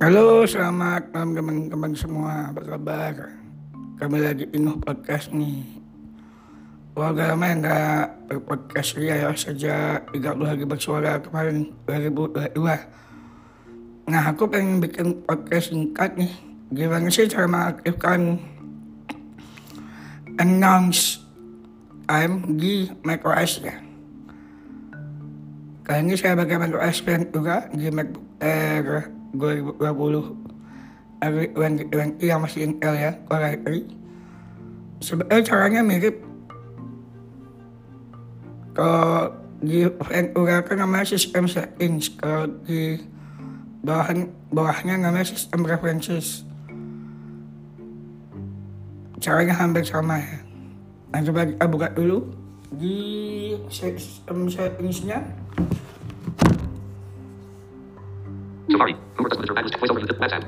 Halo, selamat malam teman-teman semua. Apa kabar? Kami lagi Inuh Podcast nih. Wah, udah lama ya nggak berpodcast ya, ya sejak 30 hari bersuara kemarin 2022. Nah, aku pengen bikin podcast singkat nih. Gimana sih cara mengaktifkan announce time di macOS ya? Kali ini saya pakai macOS Pen juga di MacBook Air 2020 R20 yang masih Intel ya, Core i3. Sebenarnya caranya mirip. Kalau di Ventura kan namanya sistem settings, kalau di bawahan, bawahnya namanya sistem preferences. Caranya hampir sama ya. Nah coba kita buka dulu di sistem settingsnya. Safari. WhatsApp.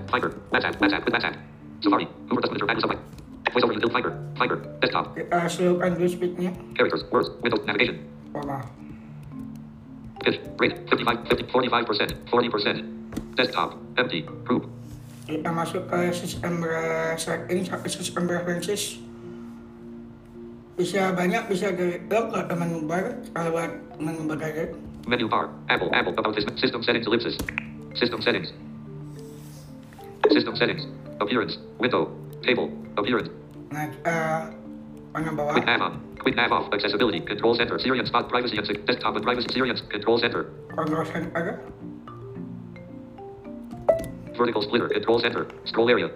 WhatsApp. WhatsApp. With WhatsApp. Safari. Hoover. Finder. Desktop. Dulu speednya. Characters. Words. Windows. Navigation. Maaf. Pitch. Rate. 55. 50. 45%. 40%. Desktop. Empty. Group. Kita masuk ke sistem settings atau sistem preferences. Bisa banyak, bisa dari dock atau menu bar. Buat menu aja. Menu bar. Apple. Apple. About this. System settings. Ellipsis. System settings. System settings. Appearance. Window. Table. Appearance. Nah, kita mana bawah. Quick nav on. Quick nav off. Accessibility. Control center. Siri and spot. Privacy and desktop and privacy. Syrian control center. Kontrol center. Vertical splitter. Control center. Scroll area.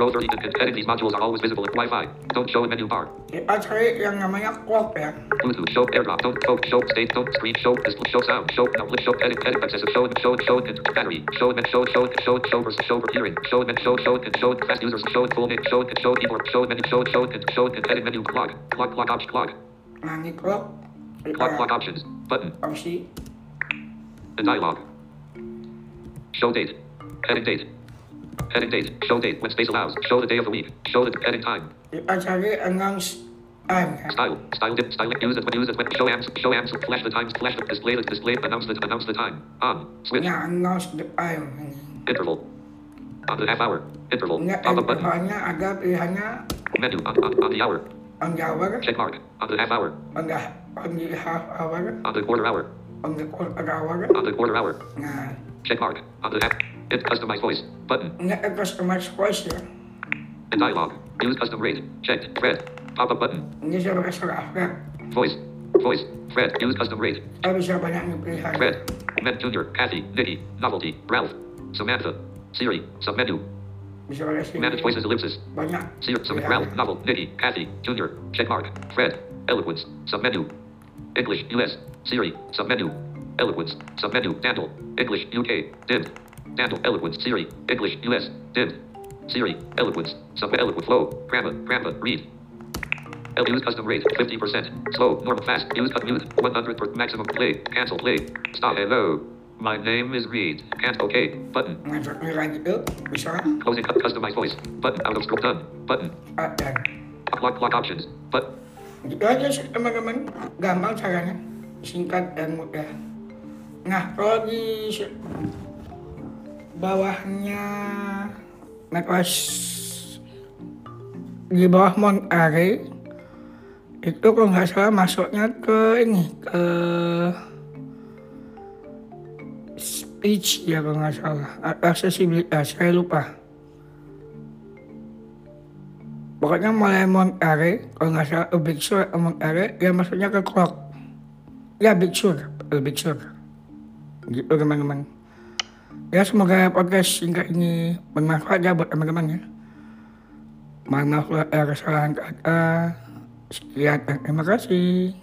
Row 30. and- Edit these modules are always visible in Wi-Fi. Don't show in menu bar. Kita yang namanya clock ya. Bluetooth. Show AirDrop. Don't focus. Show state. Don't screen. Show display. Show sound. Show no. Show edit. Edit access. Show show show and battery. Show and show show show show versus show hearing. Show and show show and show fast users. Show full name. Show and show keyboard. Show menu. Show show and show and edit menu. Clock. Clock. Clock option. Clock. Nah, ini clock. Clock. Clock options. Button. opsi. And dialog. Show date. Heading date. Heading date. Show date when space allows. Show the day of the week. Show the heading time. Kita cari announce time. Style. Style dip. Style use it when use it when show amps. Show amps. Flash the times. Flash the display. The display. Announce the announce the time. On. Switch. Ini announce the time. Interval. On the half hour. Interval. Ini Pop up button. intervalnya ada pilihannya Menu. On, on, on the hour. on the hour, Check mark. On the half hour. on the, on the half hour, On the quarter hour. on the quarter hour. On the quarter hour. Nah, Check mark. On the half. Hit customize voice. Button. ada customize voice ya. And dialog. Use custom rate. Checked. Red. Pop up button. Ini saya pakai suara Fred. Voice. Voice. Fred. Use custom rate. Saya bisa banyak nih pilihan. Fred. Med Junior. Kathy. Nikki. Novelty. Ralph. Samantha. Siri. Submenu. Bisa pakai sini. Manage voices ellipsis. Siri. Sub pilihan. Ralph. Novel. Nikki. Kathy. Junior. Checkmark. Fred. Eloquence. Submenu. English. US. Siri. Submenu. Eloquence. Submenu. Daniel. English. UK. Dimmed. Daniel. Eloquence. Siri. English. US. Dimmed. Siri. Eloquence. Sub eloquent flow. Grandma. Grandma. Reed. L use custom rate 50%. Slow, normal, fast. Use cut mute 100 per maximum play. Cancel play. Stop. Hello. My name is Reed. Can't okay. Button. Masuk pilihan itu bisa Closing cut customize voice. Button out of scroll done. Button. ada. Lock lock options. But Gitu aja sih teman-teman. Gampang caranya. Singkat dan mudah. Nah, kalau di bawahnya. macOS di bawah Monterey itu kalau nggak salah masuknya ke ini ke speech ya kalau nggak salah. Aksesibilitas saya lupa. Pokoknya mulai Monterey kalau nggak salah eh, Big Sur atau Monterey ya masuknya ke clock ya Big Sur eh, Big Sur. Gitu teman-teman ya semoga podcast singkat ini bermanfaat ya buat teman-teman ya. Mohon maaf ada kesalahan kata sekian dan terima kasih